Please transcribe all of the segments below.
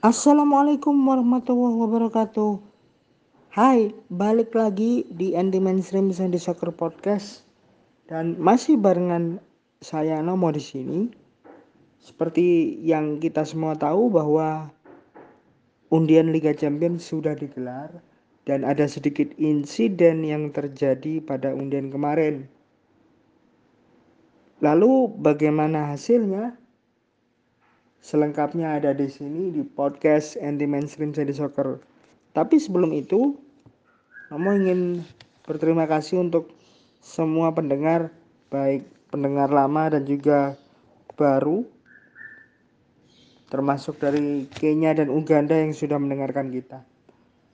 Assalamualaikum warahmatullahi wabarakatuh. Hai, balik lagi di Anti Mainstream Sandy Soccer Podcast dan masih barengan saya Nomo di sini. Seperti yang kita semua tahu bahwa undian Liga Champions sudah digelar dan ada sedikit insiden yang terjadi pada undian kemarin. Lalu bagaimana hasilnya? Selengkapnya ada di sini di podcast Anti Mainstream Sandy Soccer. Tapi sebelum itu, Nomo ingin berterima kasih untuk semua pendengar, baik pendengar lama dan juga baru, termasuk dari Kenya dan Uganda yang sudah mendengarkan kita.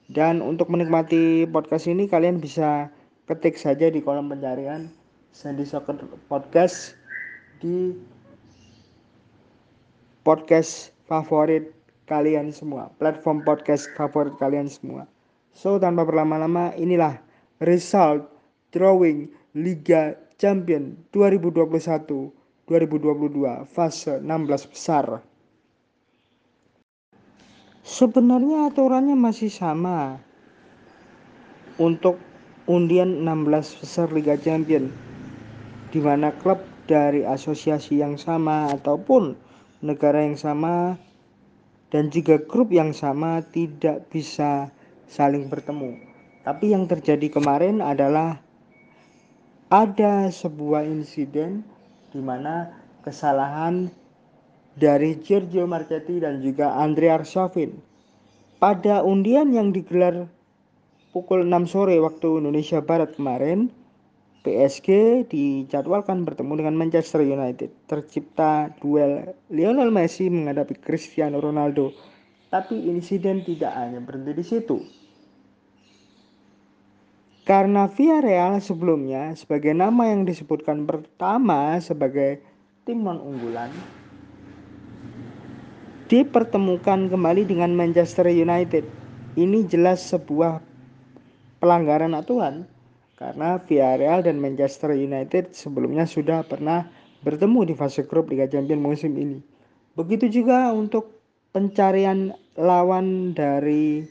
Dan untuk menikmati podcast ini, kalian bisa ketik saja di kolom pencarian Sandy Soccer Podcast di podcast favorit kalian semua, platform podcast favorit kalian semua. So tanpa berlama-lama inilah result drawing Liga Champion 2021-2022 fase 16 besar. Sebenarnya aturannya masih sama untuk undian 16 besar Liga Champion di mana klub dari asosiasi yang sama ataupun negara yang sama dan juga grup yang sama tidak bisa saling bertemu. Tapi yang terjadi kemarin adalah ada sebuah insiden di mana kesalahan dari Giorgio Marchetti dan juga Andrea Arshavin pada undian yang digelar pukul 6 sore waktu Indonesia Barat kemarin PSG dijadwalkan bertemu dengan Manchester United. Tercipta duel Lionel Messi menghadapi Cristiano Ronaldo. Tapi insiden tidak hanya berhenti di situ. Karena Villarreal sebelumnya sebagai nama yang disebutkan pertama sebagai tim non unggulan dipertemukan kembali dengan Manchester United. Ini jelas sebuah pelanggaran aturan karena Villarreal dan Manchester United sebelumnya sudah pernah bertemu di fase grup Liga Champions musim ini. Begitu juga untuk pencarian lawan dari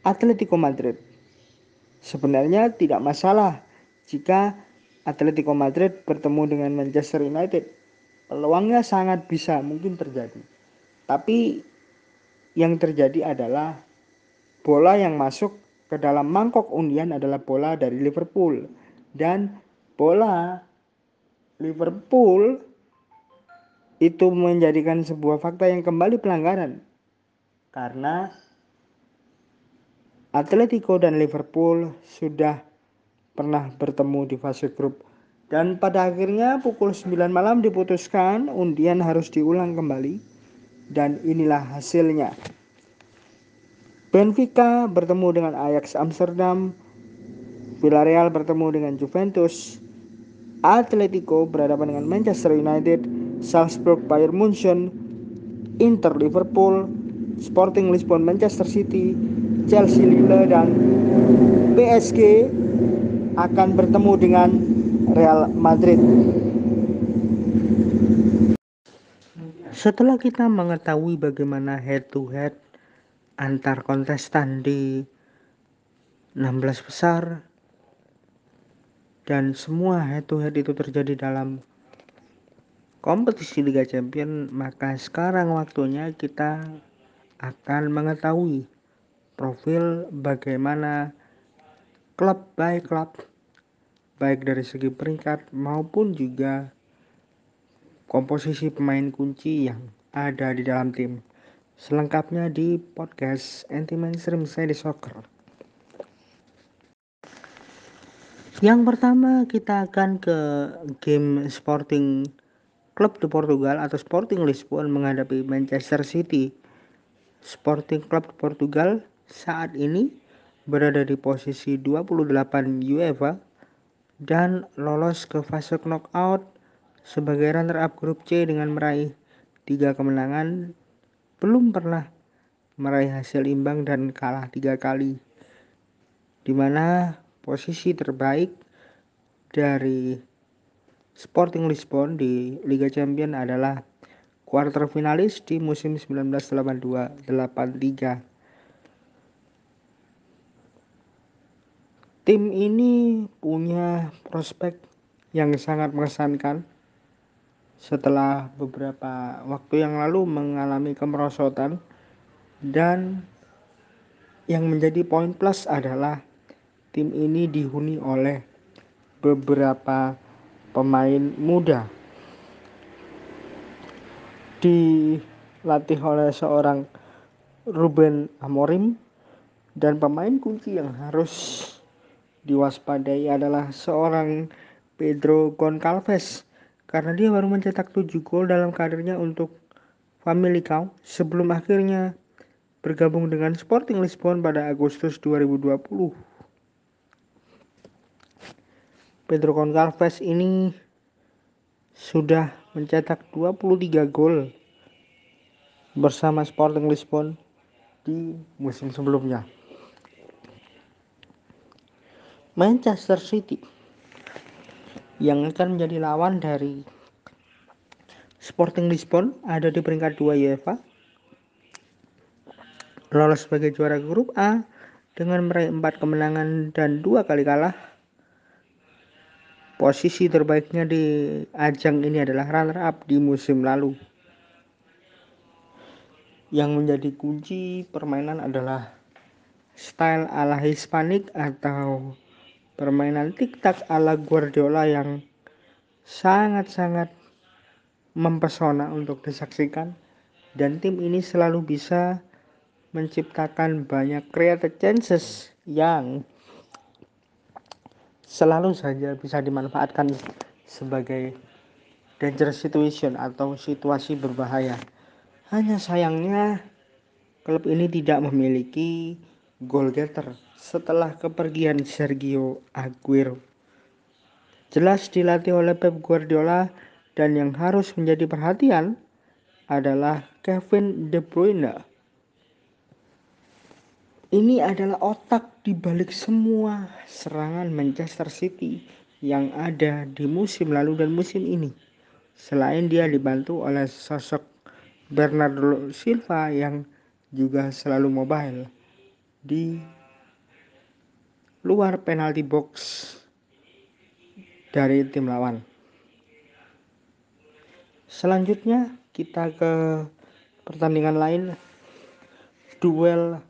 Atletico Madrid. Sebenarnya tidak masalah jika Atletico Madrid bertemu dengan Manchester United. Peluangnya sangat bisa mungkin terjadi. Tapi yang terjadi adalah bola yang masuk ke dalam mangkok undian adalah bola dari Liverpool. Dan bola Liverpool itu menjadikan sebuah fakta yang kembali pelanggaran. Karena Atletico dan Liverpool sudah pernah bertemu di fase grup. Dan pada akhirnya pukul 9 malam diputuskan undian harus diulang kembali. Dan inilah hasilnya Benfica bertemu dengan Ajax Amsterdam, Villarreal bertemu dengan Juventus, Atletico berhadapan dengan Manchester United, Salzburg Bayern Munchen, Inter Liverpool, Sporting Lisbon Manchester City, Chelsea Lille dan PSG akan bertemu dengan Real Madrid. Setelah kita mengetahui bagaimana head to head antar kontestan di 16 besar dan semua head to head itu terjadi dalam kompetisi Liga Champion maka sekarang waktunya kita akan mengetahui profil bagaimana klub baik klub baik dari segi peringkat maupun juga komposisi pemain kunci yang ada di dalam tim. Selengkapnya di podcast Anti Mainstream saya di Soccer. Yang pertama kita akan ke game Sporting Club di Portugal atau Sporting Lisbon menghadapi Manchester City. Sporting Club di Portugal saat ini berada di posisi 28 UEFA dan lolos ke fase knockout sebagai runner-up grup C dengan meraih tiga kemenangan belum pernah meraih hasil imbang dan kalah tiga kali di mana posisi terbaik dari Sporting Lisbon di Liga Champion adalah quarter finalis di musim 1982-83. Tim ini punya prospek yang sangat mengesankan setelah beberapa waktu yang lalu mengalami kemerosotan dan yang menjadi poin plus adalah tim ini dihuni oleh beberapa pemain muda. Dilatih oleh seorang Ruben Amorim dan pemain kunci yang harus diwaspadai adalah seorang Pedro Goncalves karena dia baru mencetak 7 gol dalam karirnya untuk Famalicão sebelum akhirnya bergabung dengan Sporting Lisbon pada Agustus 2020. Pedro Goncalves ini sudah mencetak 23 gol bersama Sporting Lisbon di musim sebelumnya. Manchester City yang akan menjadi lawan dari Sporting Lisbon ada di peringkat 2 UEFA lolos sebagai juara grup A dengan meraih 4 kemenangan dan dua kali kalah Posisi terbaiknya di ajang ini adalah runner up di musim lalu. Yang menjadi kunci permainan adalah style ala Hispanik atau permainan tiktak ala Guardiola yang sangat-sangat mempesona untuk disaksikan dan tim ini selalu bisa menciptakan banyak creative chances yang selalu saja bisa dimanfaatkan sebagai dangerous situation atau situasi berbahaya. Hanya sayangnya klub ini tidak memiliki goal getter setelah kepergian Sergio Aguero. Jelas dilatih oleh Pep Guardiola dan yang harus menjadi perhatian adalah Kevin De Bruyne ini adalah otak di balik semua serangan Manchester City yang ada di musim lalu dan musim ini. Selain dia dibantu oleh sosok Bernardo Silva yang juga selalu mobile di luar penalti box dari tim lawan. Selanjutnya kita ke pertandingan lain duel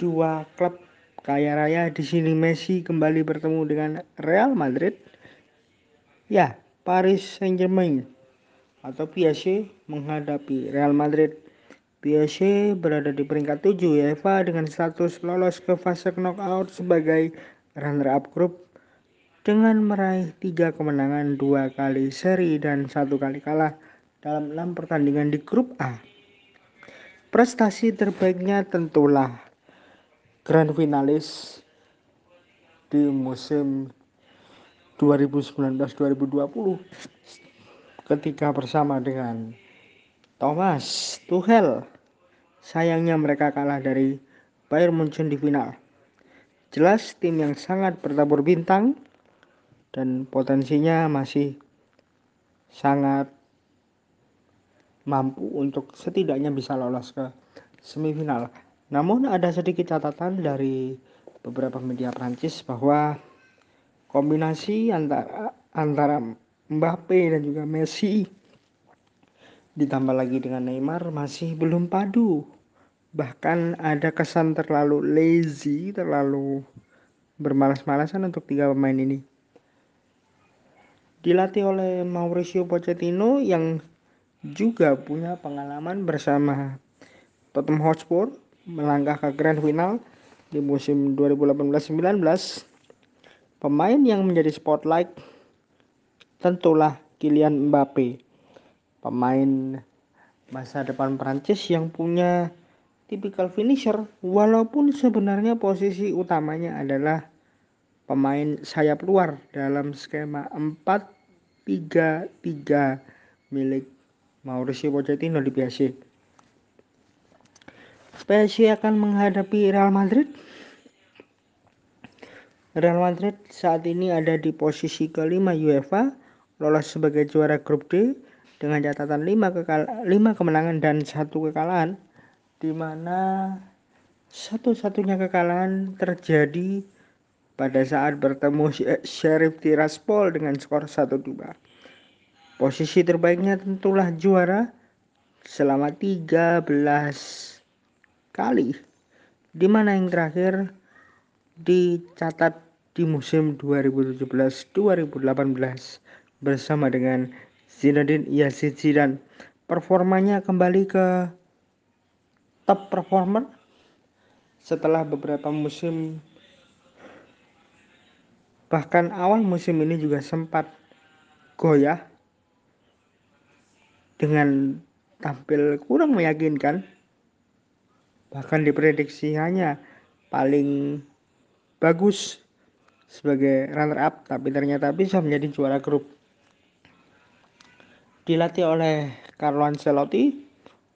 dua klub kaya raya di sini Messi kembali bertemu dengan Real Madrid. Ya, Paris Saint-Germain atau PSG menghadapi Real Madrid. PSG berada di peringkat 7 UEFA dengan status lolos ke fase knockout sebagai runner-up grup dengan meraih tiga kemenangan dua kali seri dan satu kali kalah dalam enam pertandingan di grup A. Prestasi terbaiknya tentulah grand finalis di musim 2019-2020 ketika bersama dengan Thomas Tuchel. Sayangnya mereka kalah dari Bayern Munchen di final. Jelas tim yang sangat bertabur bintang dan potensinya masih sangat mampu untuk setidaknya bisa lolos ke semifinal. Namun ada sedikit catatan dari beberapa media Prancis bahwa kombinasi antara antara Mbappe dan juga Messi ditambah lagi dengan Neymar masih belum padu. Bahkan ada kesan terlalu lazy, terlalu bermalas-malasan untuk tiga pemain ini. Dilatih oleh Mauricio Pochettino yang juga punya pengalaman bersama Tottenham Hotspur melangkah ke grand final di musim 2018-19 pemain yang menjadi spotlight tentulah Kylian Mbappe pemain masa depan Prancis yang punya tipikal finisher walaupun sebenarnya posisi utamanya adalah pemain sayap luar dalam skema 4-3-3 milik Mauricio Pochettino di PSG. PSG akan menghadapi Real Madrid. Real Madrid saat ini ada di posisi kelima UEFA, lolos sebagai juara grup D dengan catatan 5, kekal 5 kemenangan dan satu kekalahan di mana satu-satunya kekalahan terjadi pada saat bertemu Sheriff Tiraspol dengan skor 1-2. Posisi terbaiknya tentulah juara selama 13 kali. Di mana yang terakhir dicatat di musim 2017-2018 bersama dengan Zinedine Zidane. Performanya kembali ke top performer setelah beberapa musim. Bahkan awal musim ini juga sempat goyah dengan tampil kurang meyakinkan. Bahkan diprediksi hanya paling bagus sebagai runner up tapi ternyata bisa menjadi juara grup dilatih oleh Carlo Ancelotti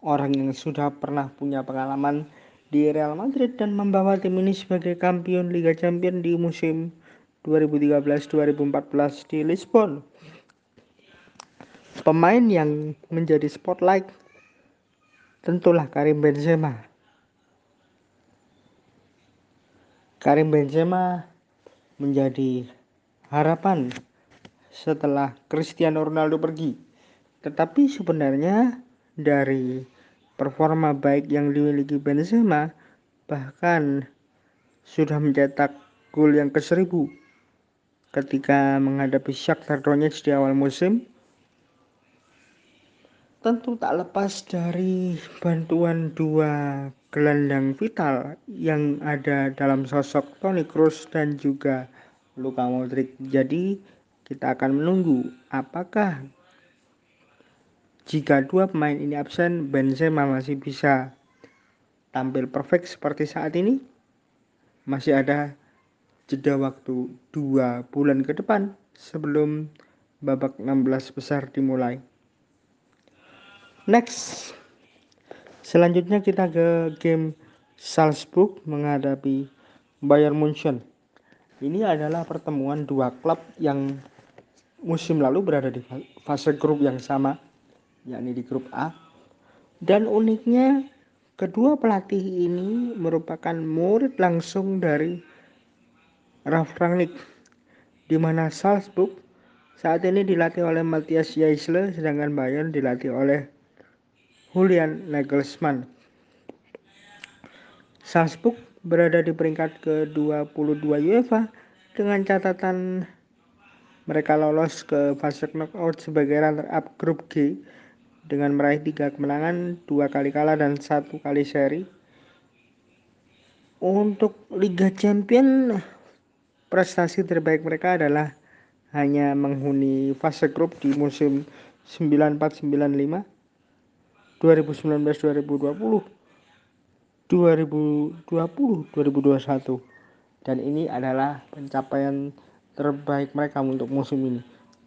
orang yang sudah pernah punya pengalaman di Real Madrid dan membawa tim ini sebagai kampion Liga Champions di musim 2013-2014 di Lisbon pemain yang menjadi spotlight tentulah Karim Benzema. Karim Benzema menjadi harapan setelah Cristiano Ronaldo pergi. Tetapi sebenarnya dari performa baik yang dimiliki Benzema bahkan sudah mencetak gol yang ke seribu ketika menghadapi Shakhtar Donetsk di awal musim tentu tak lepas dari bantuan dua gelandang vital yang ada dalam sosok Toni Kroos dan juga Luka Modric. Jadi kita akan menunggu apakah jika dua pemain ini absen Benzema masih bisa tampil perfect seperti saat ini masih ada jeda waktu dua bulan ke depan sebelum babak 16 besar dimulai. Next. Selanjutnya kita ke game Salzburg menghadapi Bayern Munchen. Ini adalah pertemuan dua klub yang musim lalu berada di fase grup yang sama, yakni di grup A. Dan uniknya kedua pelatih ini merupakan murid langsung dari Ralf Rangnick di mana Salzburg saat ini dilatih oleh Matthias Jaisle sedangkan Bayern dilatih oleh Julian Nagelsmann. Salzburg berada di peringkat ke-22 UEFA dengan catatan mereka lolos ke fase knockout sebagai runner-up grup G dengan meraih tiga kemenangan, dua kali kalah dan satu kali seri. Untuk Liga Champion, prestasi terbaik mereka adalah hanya menghuni fase grup di musim 94-95 2019 2020 2020 2021 dan ini adalah pencapaian terbaik mereka untuk musim ini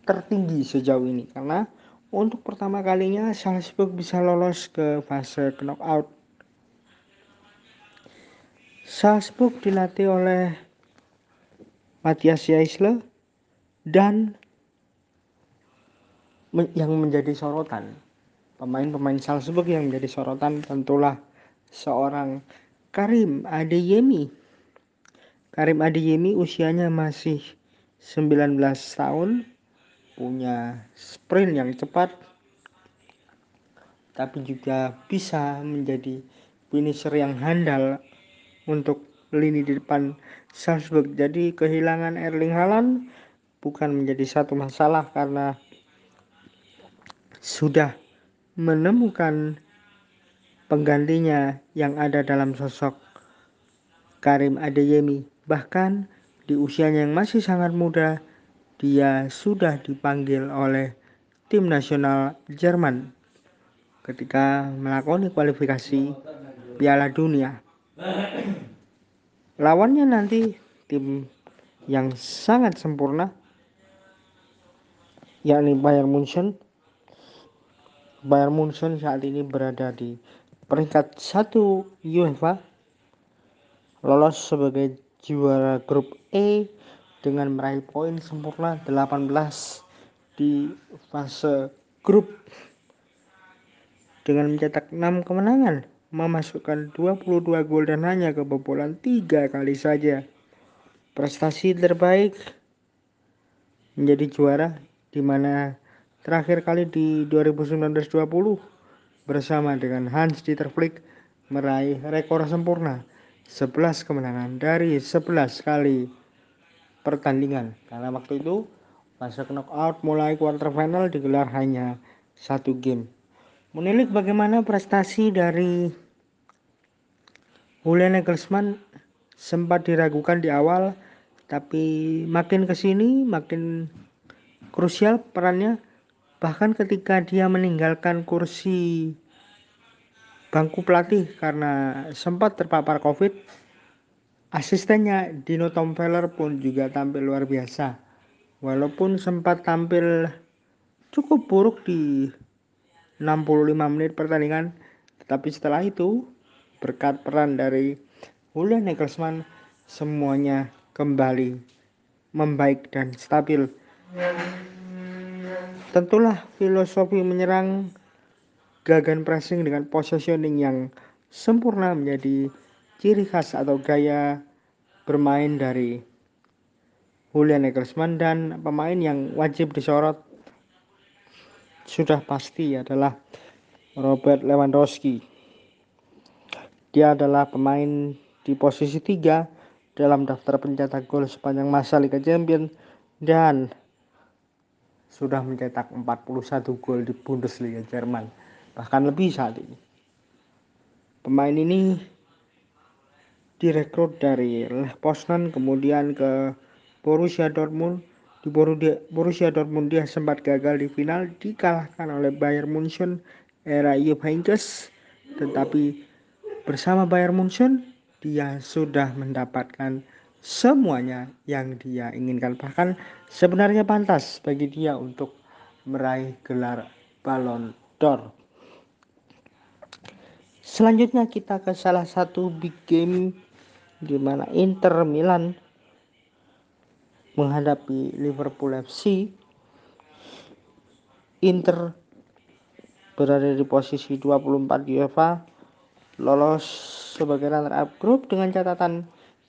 tertinggi sejauh ini karena untuk pertama kalinya Salzburg bisa lolos ke fase knockout. Salzburg dilatih oleh Matthias Jaisle dan yang menjadi sorotan. Pemain-pemain Salzburg yang menjadi sorotan tentulah seorang Karim Adeyemi. Karim Adeyemi usianya masih 19 tahun, punya sprint yang cepat, tapi juga bisa menjadi finisher yang handal untuk lini di depan Salzburg. Jadi kehilangan Erling Haaland bukan menjadi satu masalah karena sudah menemukan penggantinya yang ada dalam sosok Karim Adeyemi. Bahkan di usianya yang masih sangat muda, dia sudah dipanggil oleh tim nasional Jerman ketika melakoni kualifikasi Piala Dunia. Lawannya nanti tim yang sangat sempurna yakni Bayern Munchen Bayern Munchen saat ini berada di peringkat satu UEFA lolos sebagai juara grup E dengan meraih poin sempurna 18 di fase grup dengan mencetak 6 kemenangan, memasukkan 22 gol dan hanya kebobolan 3 kali saja. Prestasi terbaik menjadi juara di mana terakhir kali di 2019-20 bersama dengan Hans Dieter Flick meraih rekor sempurna 11 kemenangan dari 11 kali pertandingan. Karena waktu itu masuk knockout mulai quarter final digelar hanya satu game. Menilik bagaimana prestasi dari Julian Nagelsmann? Sempat diragukan di awal tapi makin ke sini makin krusial perannya. Bahkan ketika dia meninggalkan kursi bangku pelatih karena sempat terpapar COVID. Asistennya Dino Tomfeller pun juga tampil luar biasa. Walaupun sempat tampil cukup buruk di 65 menit pertandingan, tetapi setelah itu berkat peran dari Julian Nagelsmann semuanya kembali membaik dan stabil. Tentulah filosofi menyerang gagan pressing dengan positioning yang sempurna menjadi ciri khas atau gaya bermain dari Julian Nagelsmann dan pemain yang wajib disorot sudah pasti adalah Robert Lewandowski. Dia adalah pemain di posisi 3 dalam daftar pencetak gol sepanjang masa Liga Champions dan sudah mencetak 41 gol di Bundesliga Jerman bahkan lebih saat ini. Pemain ini direkrut dari Lech Poznan kemudian ke Borussia Dortmund. Di Borussia Dortmund dia sempat gagal di final dikalahkan oleh Bayern Munchen era Jupp Heynckes tetapi bersama Bayern Munchen dia sudah mendapatkan semuanya yang dia inginkan bahkan sebenarnya pantas bagi dia untuk meraih gelar Ballon d'Or. Selanjutnya kita ke salah satu big game di mana Inter Milan menghadapi Liverpool FC. Inter berada di posisi 24 UEFA lolos sebagai runner up grup dengan catatan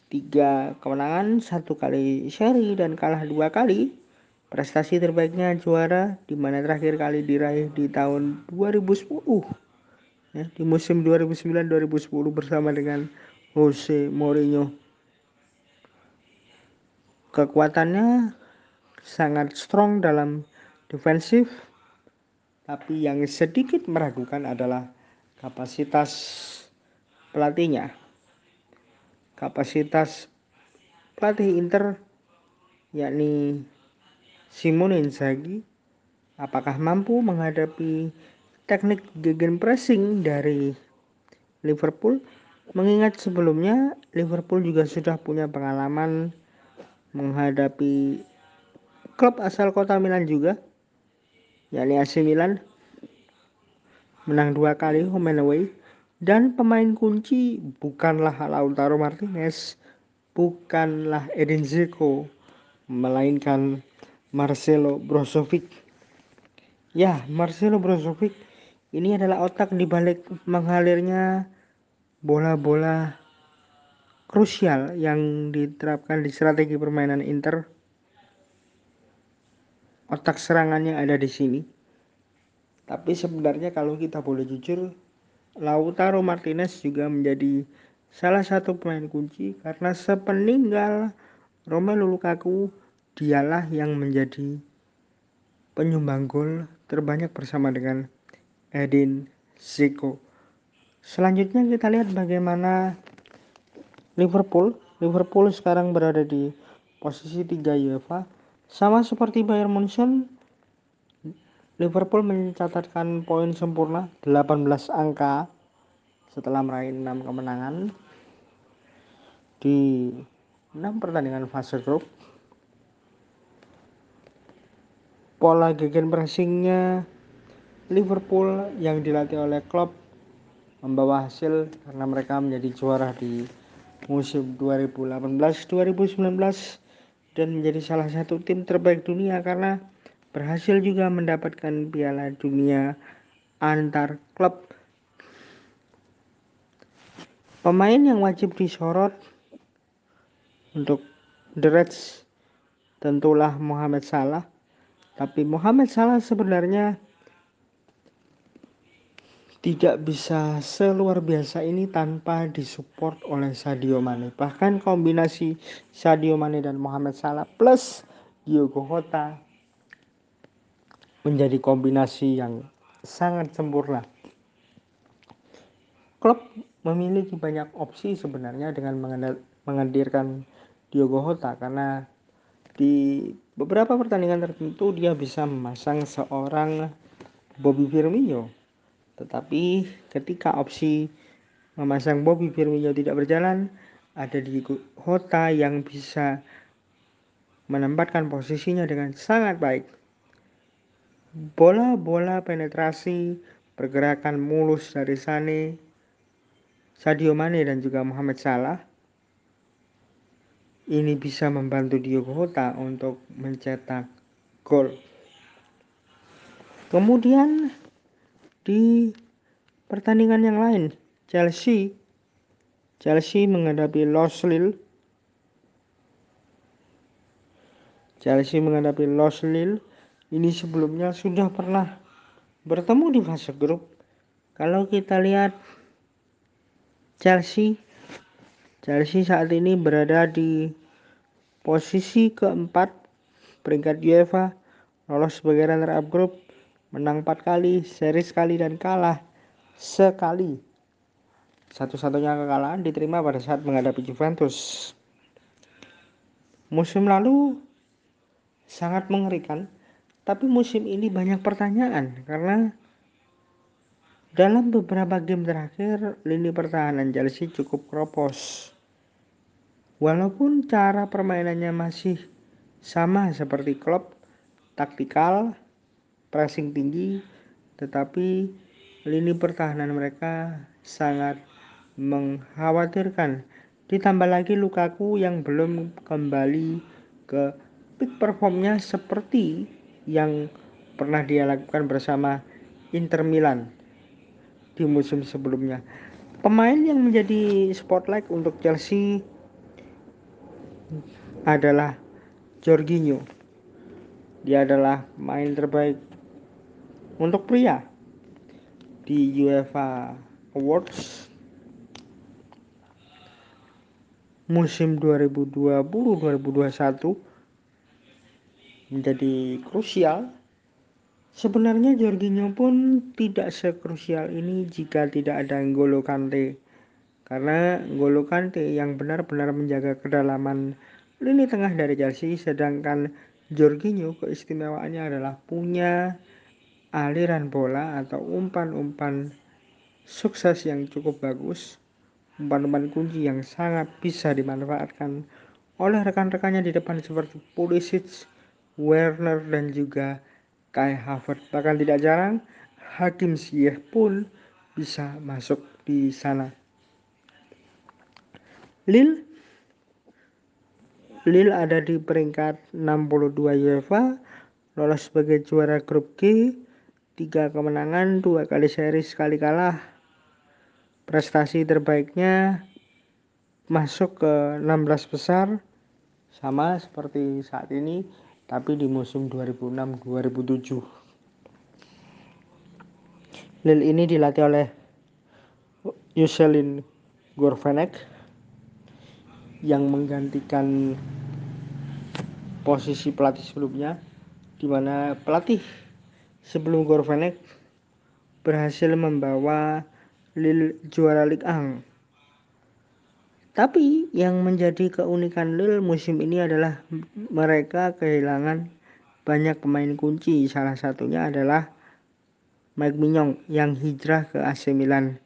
tiga kemenangan satu kali seri dan kalah dua kali prestasi terbaiknya juara di mana terakhir kali diraih di tahun 2010 ya, di musim 2009-2010 bersama dengan Jose Mourinho. Kekuatannya sangat strong dalam defensif, tapi yang sedikit meragukan adalah kapasitas pelatihnya. Kapasitas pelatih Inter yakni Simone Inzaghi apakah mampu menghadapi teknik pressing dari Liverpool mengingat sebelumnya Liverpool juga sudah punya pengalaman menghadapi klub asal kota Milan juga yakni AC Milan. Menang dua kali home and away. Dan pemain kunci bukanlah Lautaro Martinez bukanlah Edin Dzeko melainkan Marcelo Brozovic. Ya Marcelo Brozovic ini adalah otak di balik mengalirnya bola-bola krusial yang diterapkan di strategi permainan Inter. Otak serangannya ada di sini. Tapi sebenarnya kalau kita boleh jujur, Lautaro Martinez juga menjadi salah satu pemain kunci karena sepeninggal Romelu Lukaku dialah yang menjadi penyumbang gol terbanyak bersama dengan Edin Zico. Selanjutnya kita lihat bagaimana Liverpool. Liverpool sekarang berada di posisi 3 UEFA. Sama seperti Bayern Munchen, Liverpool mencatatkan poin sempurna 18 angka setelah meraih 6 kemenangan di 6 pertandingan fase grup. Pola gegen pressingnya Liverpool yang dilatih oleh Klopp membawa hasil karena mereka menjadi juara di musim 2018-2019 dan menjadi salah satu tim terbaik dunia karena berhasil juga mendapatkan Piala Dunia antar klub. Pemain yang wajib disorot untuk The Reds tentulah Mohamed Salah. Tapi Mohamed Salah sebenarnya tidak bisa seluar biasa ini tanpa disupport oleh Sadio Mane. Bahkan kombinasi Sadio Mane dan Mohamed Salah plus Diogo Jota menjadi kombinasi yang sangat sempurna. Klub memiliki banyak opsi sebenarnya dengan menghadirkan Diogo Jota karena di beberapa pertandingan tertentu dia bisa memasang seorang Bobby Firmino. Tetapi ketika opsi memasang Bobby Firmino tidak berjalan, ada di Hota yang bisa menempatkan posisinya dengan sangat baik. Bola-bola penetrasi, pergerakan mulus dari Sane, Sadio Mane dan juga Muhammad Salah ini bisa membantu Diogo Jota untuk mencetak gol. Kemudian di pertandingan yang lain, Chelsea. Chelsea menghadapi Los Lille. Chelsea menghadapi Los Lille. Ini sebelumnya sudah pernah bertemu di fase grup. Kalau kita lihat Chelsea Chelsea saat ini berada di posisi keempat. Peringkat UEFA, lolos sebagai runner-up grup, menang 4 kali, seri sekali dan kalah sekali. Satu-satunya kekalahan diterima pada saat menghadapi Juventus. Musim lalu sangat mengerikan, tapi musim ini banyak pertanyaan karena dalam beberapa game terakhir lini pertahanan Chelsea cukup kropos. Walaupun cara permainannya masih sama seperti klub, taktikal, pressing tinggi, tetapi lini pertahanan mereka sangat mengkhawatirkan. Ditambah lagi Lukaku yang belum kembali ke peak performnya seperti yang pernah dia lakukan bersama Inter Milan di musim sebelumnya. Pemain yang menjadi spotlight untuk Chelsea adalah Jorginho. Dia adalah main terbaik untuk pria di UEFA Awards musim 2020-2021 menjadi krusial. Sebenarnya Jorginho pun tidak sekrusial ini jika tidak ada N'Golo Kante karena N'Golo Kante yang benar-benar menjaga kedalaman lini tengah dari Chelsea sedangkan Jorginho keistimewaannya adalah punya aliran bola atau umpan-umpan sukses yang cukup bagus umpan-umpan kunci yang sangat bisa dimanfaatkan oleh rekan-rekannya di depan seperti Pulisic, Werner dan juga Kai Havertz. Bahkan tidak jarang Hakim Ziyech pun bisa masuk di sana. Lille Lille ada di peringkat 62 UEFA, lolos sebagai juara grup G, tiga kemenangan, dua kali seri, sekali kalah. Prestasi terbaiknya masuk ke 16 besar, sama seperti saat ini, tapi di musim 2006-2007. Lille ini dilatih oleh Yuselin Gorvenek yang menggantikan posisi pelatih sebelumnya di mana pelatih sebelum Gorvenek berhasil membawa Lille juara Ligue 1. Tapi yang menjadi keunikan Lille musim ini adalah mereka kehilangan banyak pemain kunci. Salah satunya adalah Mike Mignon yang hijrah ke AC Milan.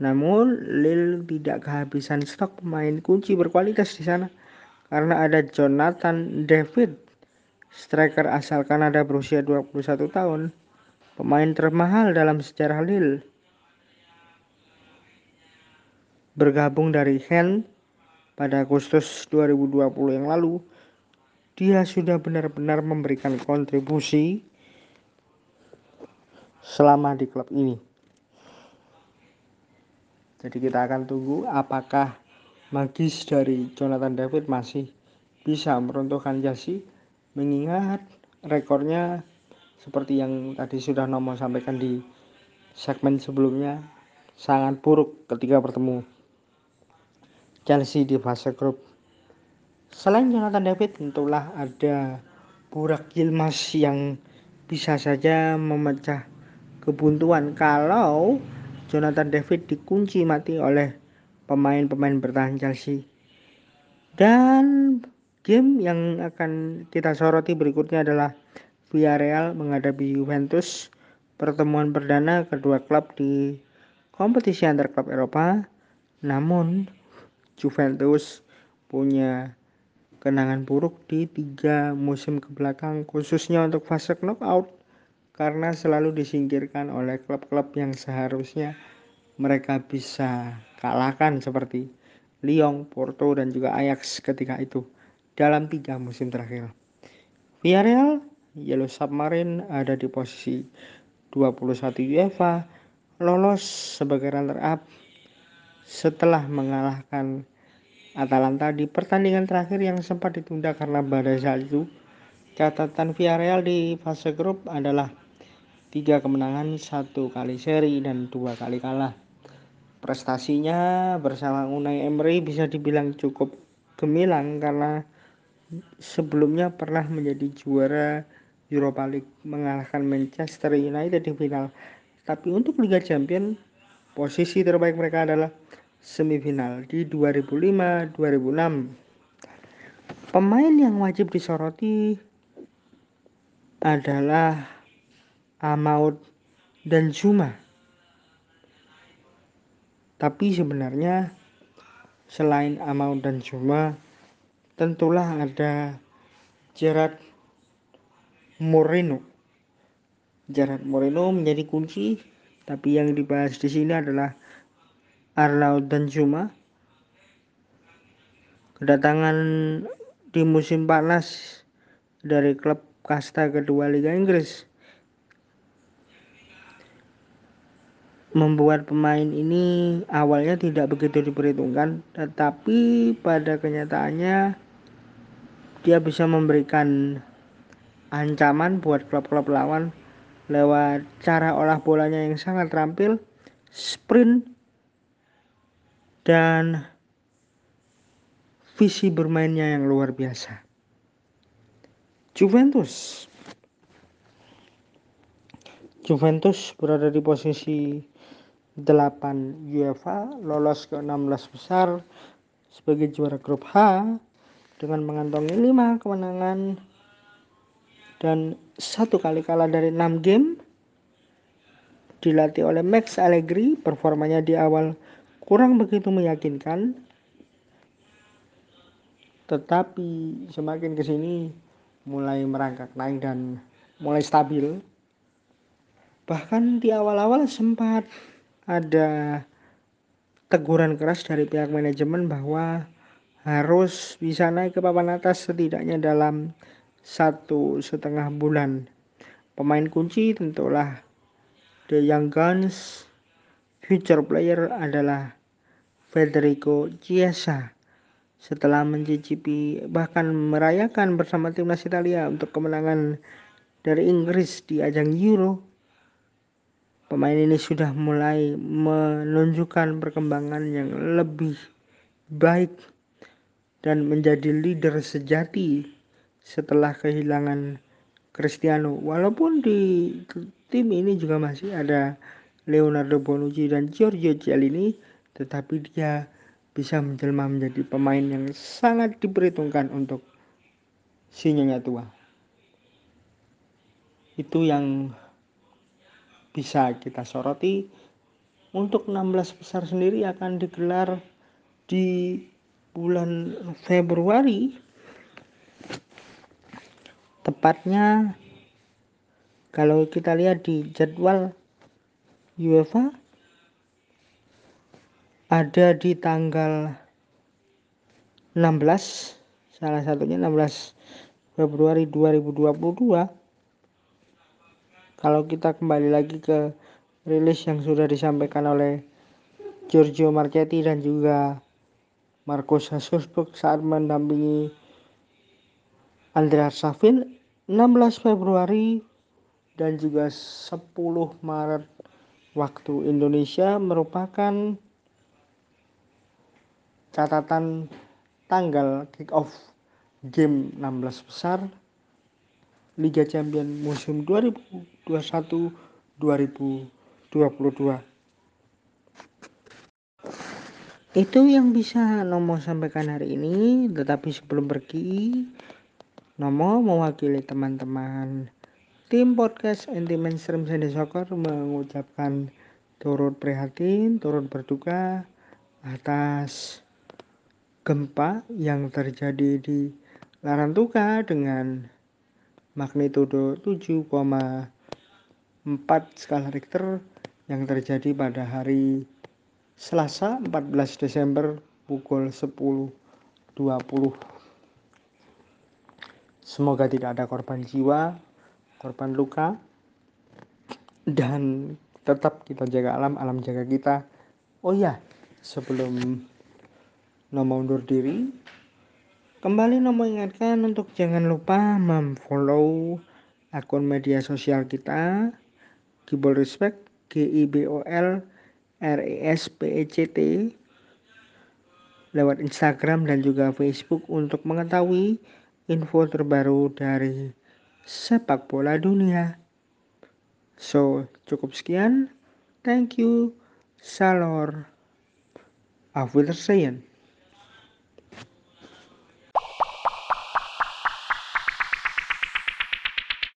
Namun Lille tidak kehabisan stok pemain kunci berkualitas di sana karena ada Jonathan David, striker asal Kanada berusia 21 tahun, pemain termahal dalam sejarah Lille. Bergabung dari Hen pada Agustus 2020 yang lalu, dia sudah benar-benar memberikan kontribusi selama di klub ini. Jadi kita akan tunggu apakah magis dari Jonathan David masih bisa meruntuhkan Chelsea mengingat rekornya seperti yang tadi sudah Nomo sampaikan di segmen sebelumnya sangat buruk ketika bertemu Chelsea di fase grup. Selain Jonathan David tentulah ada Burak Yilmaz yang bisa saja memecah kebuntuan kalau Jonathan David dikunci mati oleh pemain-pemain bertahan Chelsea. Dan game yang akan kita soroti berikutnya adalah Villarreal menghadapi Juventus. Pertemuan perdana kedua klub di kompetisi antar klub Eropa. Namun Juventus punya kenangan buruk di tiga musim ke belakang khususnya untuk fase knockout karena selalu disingkirkan oleh klub-klub yang seharusnya mereka bisa kalahkan seperti Lyon, Porto, dan juga Ajax ketika itu dalam tiga musim terakhir. Villarreal, Yellow Submarine ada di posisi 21 UEFA, lolos sebagai runner-up setelah mengalahkan Atalanta di pertandingan terakhir yang sempat ditunda karena badai salju. Catatan Villarreal di fase grup adalah tiga kemenangan, satu kali seri, dan dua kali kalah. Prestasinya bersama Unai Emery bisa dibilang cukup gemilang karena sebelumnya pernah menjadi juara Europa League mengalahkan Manchester United di final. Tapi untuk Liga Champions, posisi terbaik mereka adalah semifinal di 2005-2006. Pemain yang wajib disoroti adalah Amaud dan Zuma tapi sebenarnya selain Amau dan Juma tentulah ada Gerard Moreno. Gerard Moreno menjadi kunci, tapi yang dibahas di sini adalah Arnaud dan Juma. Kedatangan di musim panas dari klub kasta kedua Liga Inggris membuat pemain ini awalnya tidak begitu diperhitungkan, tetapi pada kenyataannya dia bisa memberikan ancaman buat klub-klub lawan lewat cara olah bolanya yang sangat terampil, sprint, dan visi bermainnya yang luar biasa. Juventus Juventus berada di posisi 8 UEFA lolos ke 16 besar sebagai juara grup H dengan mengantongi 5 kemenangan dan satu kali kalah dari 6 game dilatih oleh Max Allegri performanya di awal kurang begitu meyakinkan. Tetapi semakin ke sini mulai merangkak naik dan mulai stabil. Bahkan di awal-awal sempat ada teguran keras dari pihak manajemen bahwa harus bisa naik ke papan atas setidaknya dalam satu setengah bulan. Pemain kunci tentulah The Young Guns. Future player adalah Federico Chiesa. Setelah mencicipi bahkan merayakan bersama timnas Italia untuk kemenangan dari Inggris di ajang Euro pemain ini sudah mulai menunjukkan perkembangan yang lebih baik dan menjadi leader sejati setelah kehilangan Cristiano. Walaupun di tim ini juga masih ada Leonardo Bonucci dan Giorgio Chiellini, tetapi dia bisa menjelma menjadi pemain yang sangat diperhitungkan untuk si tua. Itu yang bisa kita soroti untuk 16 besar sendiri akan digelar di bulan Februari tepatnya kalau kita lihat di jadwal UEFA ada di tanggal 16 salah satunya 16 Februari 2022 kalau kita kembali lagi ke rilis yang sudah disampaikan oleh Giorgio Marchetti dan juga Marcos Hasursburg saat mendampingi Andreas Safin 16 Februari dan juga 10 Maret waktu Indonesia merupakan catatan tanggal kick off game 16 besar Liga Champions musim 2021-2022. Itu yang bisa Nomo sampaikan hari ini, tetapi sebelum pergi, Nomo mewakili teman-teman tim podcast anti mainstream Sunday Soccer mengucapkan turut prihatin, turut berduka atas gempa yang terjadi di Larantuka dengan magnitudo 7,4 skala Richter yang terjadi pada hari Selasa 14 Desember pukul 10.20. Semoga tidak ada korban jiwa, korban luka, dan tetap kita jaga alam, alam jaga kita. Oh ya, sebelum Nomo undur diri, Kembali nomor ingatkan untuk jangan lupa memfollow akun media sosial kita Gibol Respect G I B O L R E S P E C T lewat Instagram dan juga Facebook untuk mengetahui info terbaru dari sepak bola dunia. So, cukup sekian. Thank you. Salor. Auf Wiedersehen.